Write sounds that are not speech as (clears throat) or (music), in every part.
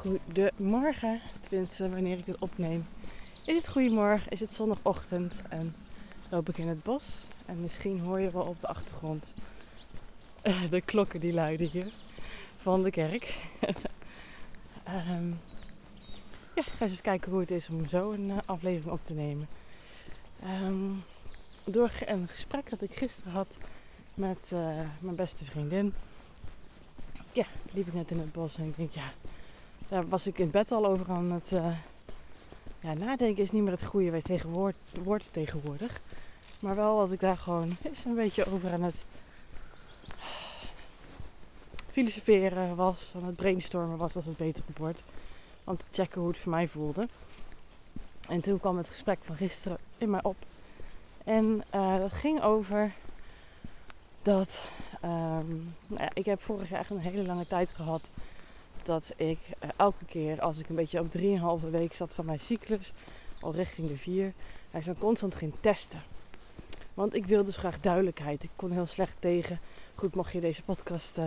goedemorgen. Tenminste, wanneer ik het opneem. Is het goedemorgen, is het zondagochtend en loop ik in het bos. En misschien hoor je wel op de achtergrond eh, de klokken die luiden hier van de kerk. um, (laughs) ja, ga eens even kijken hoe het is om zo een uh, aflevering op te nemen. Um, door een gesprek dat ik gisteren had met uh, mijn beste vriendin. Ja, liep ik net in het bos en ik denk, ja, daar was ik in bed al over aan het uh, ja, nadenken. Is niet meer het goede tegenwoord, woord tegenwoordig. Maar wel wat ik daar gewoon (laughs) eens een beetje over aan het (sighs) filosoferen was, aan het brainstormen was, als het beter wordt. Om te checken hoe het voor mij voelde. En toen kwam het gesprek van gisteren in mij op. En uh, dat ging over dat um, nou ja, ik heb vorig jaar echt een hele lange tijd gehad dat ik uh, elke keer als ik een beetje op 3,5 week zat van mijn cyclus, al richting de 4, ik zo constant ging testen. Want ik wilde dus graag duidelijkheid. Ik kon heel slecht tegen. Goed, mocht je deze podcast uh,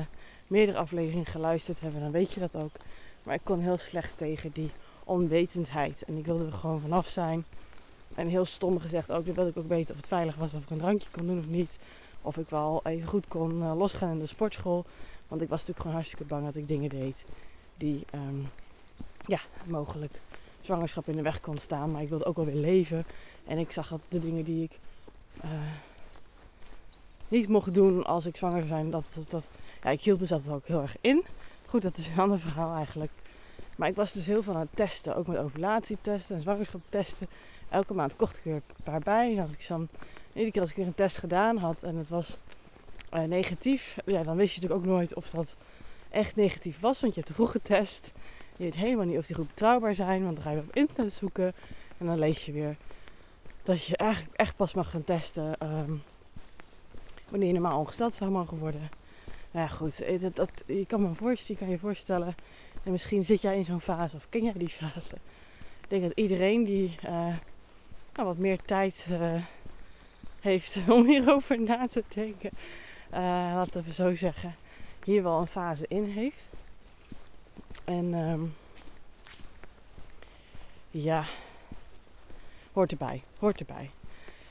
meerdere afleveringen geluisterd hebben, dan weet je dat ook. Maar ik kon heel slecht tegen die onwetendheid. En ik wilde er gewoon vanaf zijn. En heel stom gezegd ook, dan ik ook weten of het veilig was, of ik een drankje kon doen of niet. Of ik wel even goed kon uh, losgaan in de sportschool. Want ik was natuurlijk gewoon hartstikke bang dat ik dingen deed die um, ja, mogelijk zwangerschap in de weg kon staan. Maar ik wilde ook wel weer leven. En ik zag dat de dingen die ik uh, niet mocht doen als ik zwanger zou zijn, dat, dat, ja, ik hield mezelf er ook heel erg in. Goed, dat is een (laughs) ander verhaal eigenlijk. Maar ik was dus heel veel aan het testen. Ook met ovulatietesten en zwangerschaptesten. Elke maand kocht ik weer een paar bij. Had ik dan, iedere keer als ik een test gedaan had en het was uh, negatief. Ja, dan wist je natuurlijk ook nooit of dat echt negatief was. Want je hebt te vroeg getest. Je weet helemaal niet of die goed betrouwbaar zijn. Want dan ga je op internet zoeken. En dan lees je weer dat je eigenlijk echt pas mag gaan testen. Um, wanneer je normaal ongesteld zou mogen worden. Nou ja, goed. Eh, dat, dat, je kan me je kan je voorstellen. En misschien zit jij in zo'n fase of ken jij die fase. Ik denk dat iedereen die uh, nou, wat meer tijd heeft (laughs) om hierover na te denken. Uh, laten we zo zeggen. Hier wel een fase in heeft. En um, ja, hoort erbij. Hoort erbij.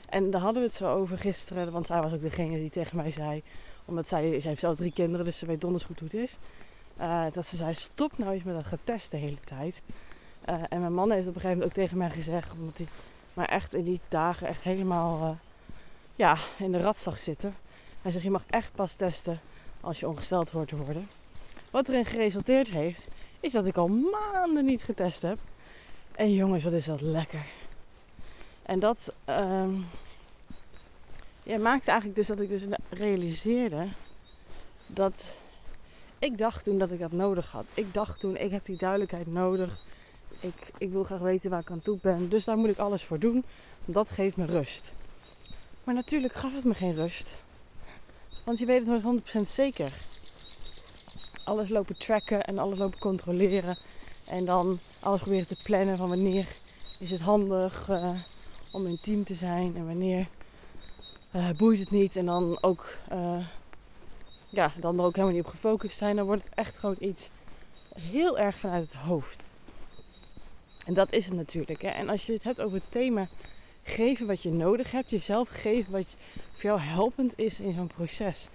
En daar hadden we het zo over gisteren. Want zij was ook degene die tegen mij zei. Omdat zij, zij heeft zelf drie kinderen, dus ze weet donders goed hoe het is. Uh, dat ze zei, stop nou eens met dat getest de hele tijd. Uh, en mijn man heeft op een gegeven moment ook tegen mij gezegd, omdat hij maar echt in die dagen echt helemaal ja, in de rat zag zitten. Hij zegt, je mag echt pas testen als je ongesteld hoort te worden. Wat erin geresulteerd heeft, is dat ik al maanden niet getest heb. En jongens, wat is dat lekker. En dat um, ja, maakte eigenlijk dus dat ik dus realiseerde dat ik dacht toen dat ik dat nodig had. Ik dacht toen, ik heb die duidelijkheid nodig. Ik, ik wil graag weten waar ik aan toe ben. Dus daar moet ik alles voor doen. Dat geeft me rust. Maar natuurlijk gaf het me geen rust. Want je weet het nooit 100% zeker. Alles lopen tracken en alles lopen controleren. En dan alles proberen te plannen van wanneer is het handig uh, om intiem te zijn. En wanneer uh, boeit het niet. En dan ook, uh, ja, dan er ook helemaal niet op gefocust zijn. Dan wordt het echt gewoon iets heel erg vanuit het hoofd. En dat is het natuurlijk. Hè? En als je het hebt over het thema geven wat je nodig hebt, jezelf geven wat voor jou helpend is in zo'n proces.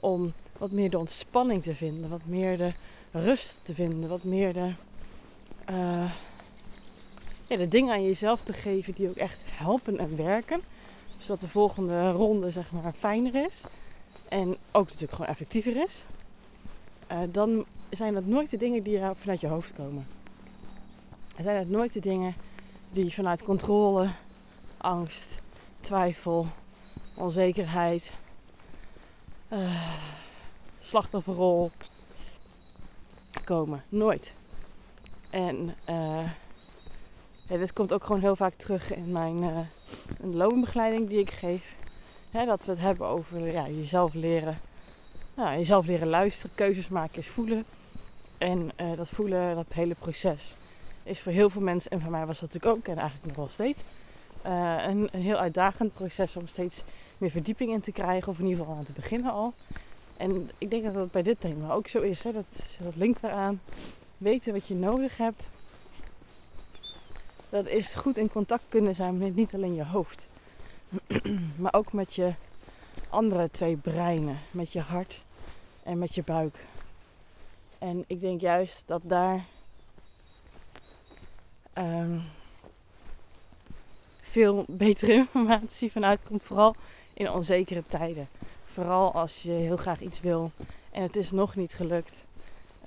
Om wat meer de ontspanning te vinden, wat meer de rust te vinden, wat meer de, uh, ja, de dingen aan jezelf te geven die ook echt helpen en werken. Zodat de volgende ronde zeg maar fijner is. En ook natuurlijk gewoon effectiever is. Uh, dan zijn dat nooit de dingen die vanuit je hoofd komen. Zijn het nooit de dingen die vanuit controle, angst, twijfel, onzekerheid, uh, slachtofferrol komen. Nooit. En ja, dit komt ook gewoon heel vaak terug in mijn uh, loopbegeleiding die ik geef. Dat we het hebben over ja, jezelf leren. Nou, jezelf leren luisteren, keuzes maken is voelen. En dat voelen, dat hele proces, is voor heel veel mensen, en voor mij was dat natuurlijk ook, en eigenlijk nog wel steeds, een, een, heel uitdagend proces om steeds meer verdieping in te krijgen, of in ieder geval aan te beginnen al. En ik denk dat dat bij dit thema ook zo is. Hè? Dat, dat linkt eraan. weten wat je nodig hebt. Dat is goed in contact kunnen zijn met niet alleen je hoofd, (clears throat) maar ook met je andere twee breinen, met je hart en met je buik. En ik denk juist dat daar ehm, veel (laughs) betere informatie vanuit komt, vooral in onzekere tijden. Vooral als je heel graag iets wil en het is nog niet gelukt,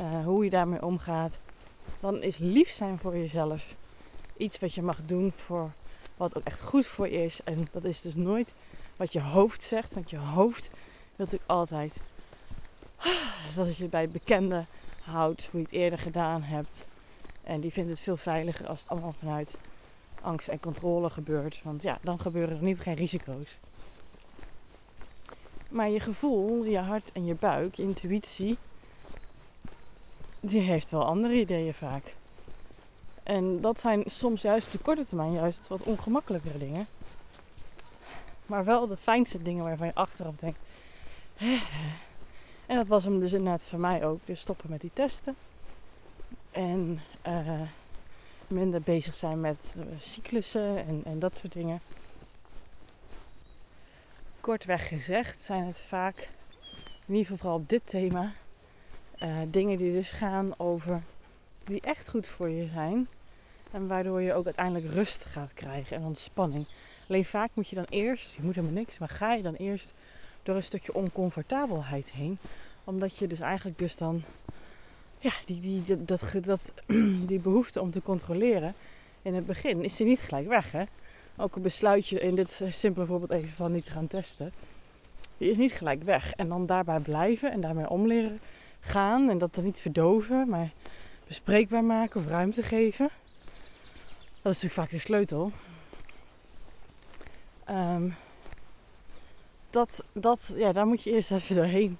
uh, hoe je daarmee omgaat, dan is lief zijn voor jezelf iets wat je mag doen voor wat ook echt goed voor je is. En dat is dus nooit wat je hoofd zegt, want je hoofd wil natuurlijk altijd (sighs) dat je bij bekende houdt hoe je het eerder gedaan hebt. En die vindt het veel veiliger als het allemaal vanuit angst en controle gebeurt. Want ja, dan gebeuren er niet geen risico's. Maar je gevoel, je hart en je buik, je intuïtie, die heeft wel andere ideeën vaak. En dat zijn soms juist de korte termijn juist wat ongemakkelijkere dingen. Maar wel de fijnste dingen waarvan je achteraf denkt. En dat was hem dus inderdaad voor mij ook. Dus stoppen met die testen. En uh, minder bezig zijn met uh, cyclussen en, en dat soort dingen. Kortweg gezegd zijn het vaak, in ieder geval op dit thema, uh, dingen die dus gaan over die echt goed voor je zijn. En waardoor je ook uiteindelijk rust gaat krijgen en ontspanning. Alleen vaak moet je dan eerst, je moet helemaal niks, maar ga je dan eerst door een stukje oncomfortabelheid heen. Omdat je dus eigenlijk dus dan, ja, die, die, dat, dat, (clears throat) die behoefte om te controleren in het begin is die niet gelijk weg. Hè? Ook een besluitje in dit simpele voorbeeld even van niet te gaan testen. Die is niet gelijk weg. En dan daarbij blijven en daarmee omleren gaan. En dat dan niet verdoven, maar bespreekbaar maken of ruimte geven. Dat is natuurlijk vaak de sleutel. Um, dat, dat, ja, daar moet je eerst even doorheen.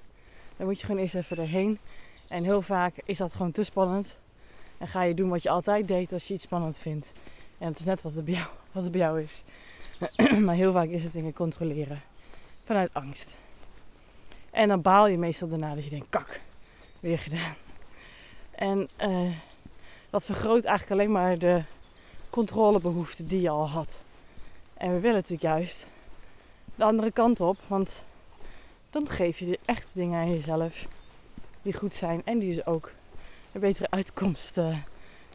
Daar moet je gewoon eerst even doorheen. En heel vaak is dat gewoon te spannend. En ga je doen wat je altijd deed als je iets spannend vindt. En het is net wat het bij jou, (laughs) wat het bij jou is. (clears throat) maar heel vaak is het dingen controleren. Vanuit angst. En dan baal je meestal daarna dat je denkt, kak, weer gedaan. En uh, dat vergroot eigenlijk alleen maar de controlebehoefte die je al had. En we willen natuurlijk juist de andere kant op, want dan geef je de echte dingen aan jezelf die goed zijn en die dus ook een betere uitkomst uh,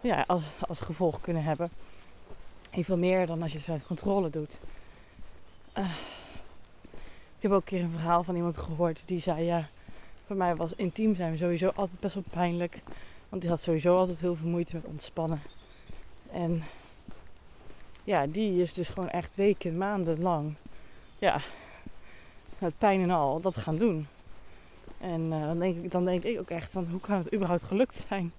ja, als, als gevolg kunnen hebben. Veel meer dan als je het vanuit controle doet. Uh, ik heb ook een keer een verhaal van iemand gehoord die zei: Ja, voor mij was intiem zijn sowieso altijd best wel pijnlijk. Want die had sowieso altijd heel veel moeite met ontspannen. En ja, die is dus gewoon echt weken, maanden lang, ja, met pijn en al, dat gaan doen. En uh, dan, denk ik, dan denk ik ook echt van, hoe kan het überhaupt gelukt zijn?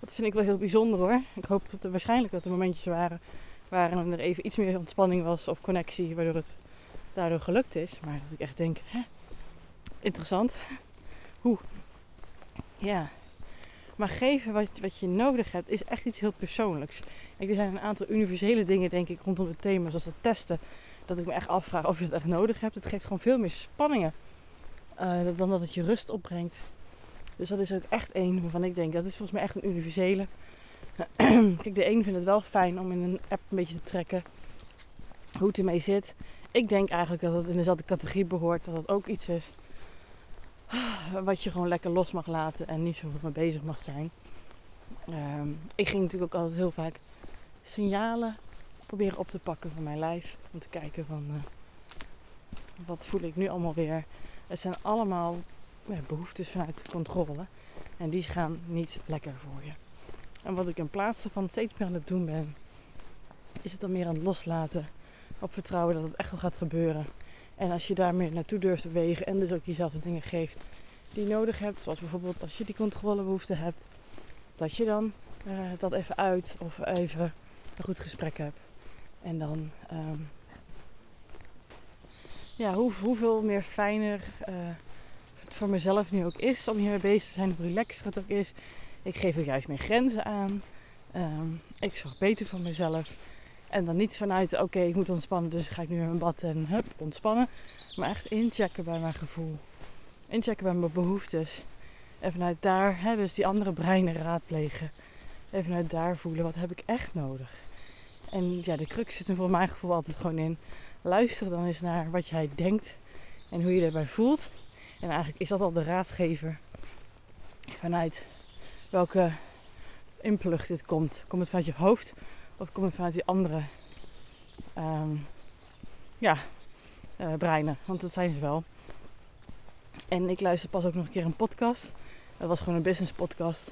Dat vind ik wel heel bijzonder hoor. Ik hoop dat er waarschijnlijk dat er momentjes waren waarin er even iets meer ontspanning was of connectie, waardoor het daardoor gelukt is. Maar dat ik echt denk, hè, interessant. Hoe? Ja. Maar geven wat, wat je nodig hebt is echt iets heel persoonlijks. er zijn een aantal universele dingen, denk ik, rondom het thema, zoals het testen. Dat ik me echt afvraag of je het echt nodig hebt. Het geeft gewoon veel meer spanningen uh, dan dat het je rust opbrengt. Dus dat is ook echt één waarvan ik denk, dat is volgens mij echt een universele. (clears throat) Kijk, de een vindt het wel fijn om in een app een beetje te trekken hoe het ermee zit. Ik denk eigenlijk dat het in dezelfde categorie behoort, dat het ook iets is (sighs) wat je gewoon lekker los mag laten en niet zo mee bezig mag zijn. Ehm, ik ging natuurlijk ook altijd heel vaak signalen proberen op te pakken van mijn lijf. Om te kijken van uh, wat voel ik nu allemaal weer. Het zijn allemaal behoeftes vanuit controle. En die gaan niet lekker voor je. En wat ik in plaats van steeds meer aan het doen ben, is het dan meer aan het loslaten. Op vertrouwen dat het echt wel gaat gebeuren. En als je daar meer naartoe durft te bewegen en dus ook jezelf de dingen geeft die je nodig hebt, zoals bijvoorbeeld als je die controlebehoefte hebt, dat je dan uh, dat even uit of even een goed gesprek hebt. En dan, um, ja, hoe, hoeveel meer fijner uh, het voor mezelf nu ook is om hiermee bezig te zijn, hoe relaxed het ook is. Ik geef er juist meer grenzen aan. Um, ik zorg beter voor mezelf. En dan niet vanuit, oké, ik moet ontspannen, dus ga ik nu in mijn bad en hup, ontspannen. Maar echt inchecken bij mijn gevoel. Inchecken bij mijn behoeftes. En vanuit daar, hè, dus die andere breinen raadplegen. Even vanuit daar voelen, wat heb ik echt nodig? En ja, de crux zit er voor mijn gevoel altijd gewoon in. Luister dan eens naar wat jij denkt en hoe je daarbij voelt. En eigenlijk is dat al de raadgever vanuit welke inplug dit komt. Komt het vanuit je hoofd of komt het vanuit die andere um, ja, uh, breinen? Want dat zijn ze wel. En ik luister pas ook nog een keer een podcast. Dat was gewoon een business podcast.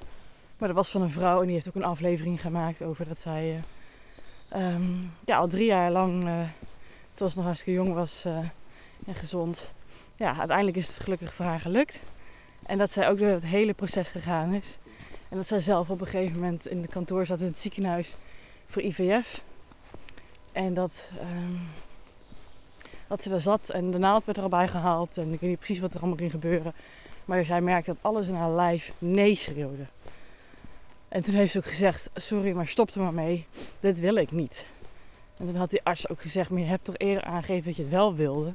Maar dat was van een vrouw en die heeft ook een aflevering gemaakt over dat zij uh, um, ja, al drie jaar lang, uh, toen ze nog hartstikke jong was uh, en gezond, ja, uiteindelijk is het gelukkig voor haar gelukt. En dat zij ook door het hele proces gegaan is. En dat zij zelf op een gegeven moment in de kantoor zat in het ziekenhuis voor IVF. En dat, um, dat ze daar zat en de naald werd er al bij gehaald. En ik weet niet precies wat er allemaal ging gebeuren. Maar zij merkte dat alles in haar lijf nee schreeuwde. En toen heeft ze ook gezegd: Sorry, maar stop er maar mee. Dit wil ik niet. En toen had die arts ook gezegd: Maar je hebt toch eerder aangegeven dat je het wel wilde.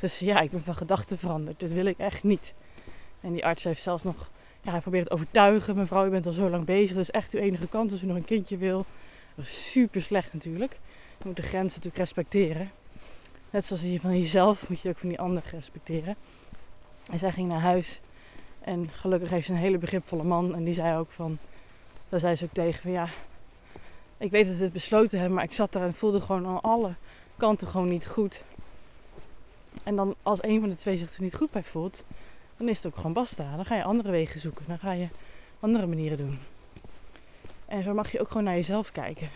Dus ja, ik ben van gedachten veranderd. Dit wil ik echt niet. En die arts heeft zelfs nog, ja, hij probeert te overtuigen. Mevrouw, u bent al zo lang bezig. Dat is echt uw enige kans als u nog een kindje wil. Dat is super slecht natuurlijk. Je moet de grenzen natuurlijk respecteren. Net zoals je van jezelf moet je ook van die ander respecteren. En zij ging naar huis. En gelukkig heeft ze een hele begripvolle man. En die zei ook van, daar zei ze ook tegen van ja, ik weet dat we het besloten hebben, maar ik zat daar en voelde gewoon aan alle kanten gewoon niet goed. En dan als een van de twee zich er niet goed bij voelt, dan is het ook gewoon basta. Dan ga je andere wegen zoeken. Dan ga je andere manieren doen. En zo mag je ook gewoon naar jezelf kijken.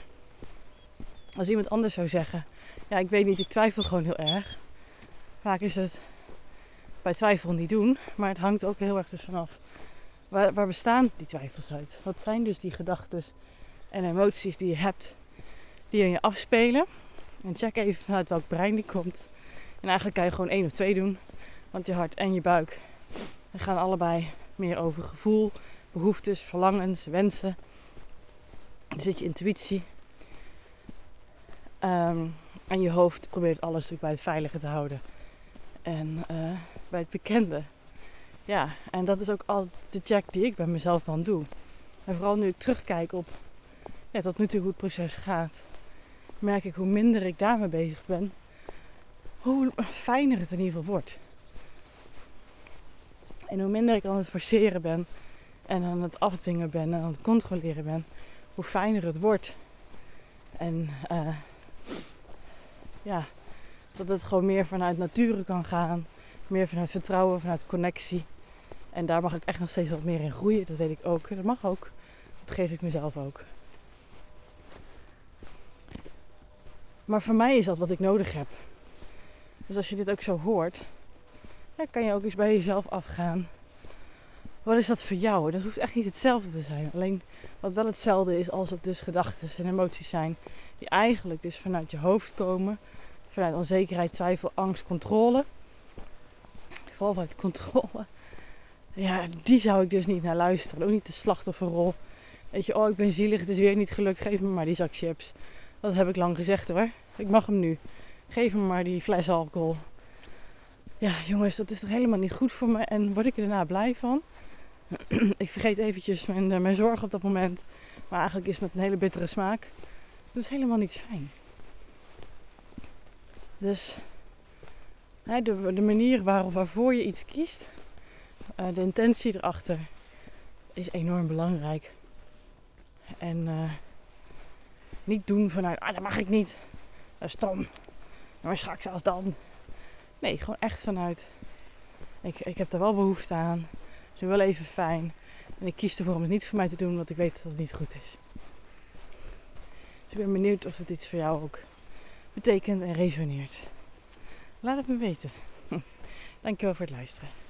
Als iemand anders zou zeggen, ja ik weet niet, ik twijfel gewoon heel erg. Vaak is het bij twijfel niet doen, maar het hangt ook heel erg dus vanaf. Waar, waar bestaan die twijfels uit? Wat zijn dus die gedachten en emoties die je hebt, die in je afspelen? En check even vanuit welk brein die komt. En eigenlijk kan je gewoon één of twee doen. Want je hart en je buik gaan allebei meer over gevoel, behoeftes, verlangens, wensen. Dan zit je intuïtie. Um, en je hoofd probeert alles bij het veilige te houden. En uh, bij het bekende. Ja, en dat is ook altijd de check die ik bij mezelf dan doe. En vooral nu ik terugkijk op ja, tot nu toe hoe het proces gaat, merk ik hoe minder ik daarmee bezig ben, hoe fijner het in ieder geval wordt. En hoe minder ik aan het forceren ben en aan het afdwingen ben en aan het controleren ben, hoe fijner het wordt. En uh, ja, dat het gewoon meer vanuit nature kan gaan, meer vanuit vertrouwen, vanuit connectie. En daar mag ik echt nog steeds wat meer in groeien, dat weet ik ook. Dat mag ook. Dat geef ik mezelf ook. Maar voor mij is dat wat ik nodig heb. Dus als je dit ook zo hoort, dan kan je ook eens bij jezelf afgaan. Wat is dat voor jou? Dat hoeft echt niet hetzelfde te zijn. Alleen wat wel hetzelfde is als het dus gedachten en emoties zijn. Die eigenlijk dus vanuit je hoofd komen. Vanuit onzekerheid, twijfel, angst, controle. Vooral vanuit controle. Ja, die zou ik dus niet naar luisteren. Ook niet de slachtofferrol. Weet je, oh ik ben zielig, het is weer niet gelukt, geef me maar die zak chips. Dat heb ik lang gezegd hoor. Ik mag hem nu. Geef me maar die fles alcohol. Ja, jongens, dat is toch helemaal niet goed voor me. En word ik er daarna blij van? (clears throat) ik vergeet eventjes mijn, uh, mijn zorg op dat moment. Maar eigenlijk is het met een hele bittere smaak. Dat is helemaal niet fijn. Dus de, de manier waar, waarvoor je iets kiest, uh, de intentie erachter, is enorm belangrijk. En uh, niet doen vanuit, ah, dat mag ik niet. Dat is stom. Maar straks als dan. Nee, gewoon echt vanuit, ik, ik heb er wel behoefte aan. Het is wel even fijn. En ik kies ervoor om het niet voor mij te doen, want ik weet dat het niet goed is. Dus ik ben benieuwd of het iets voor jou ook betekent en resoneert. Laat het me weten. (laughs) Dankjewel voor het luisteren.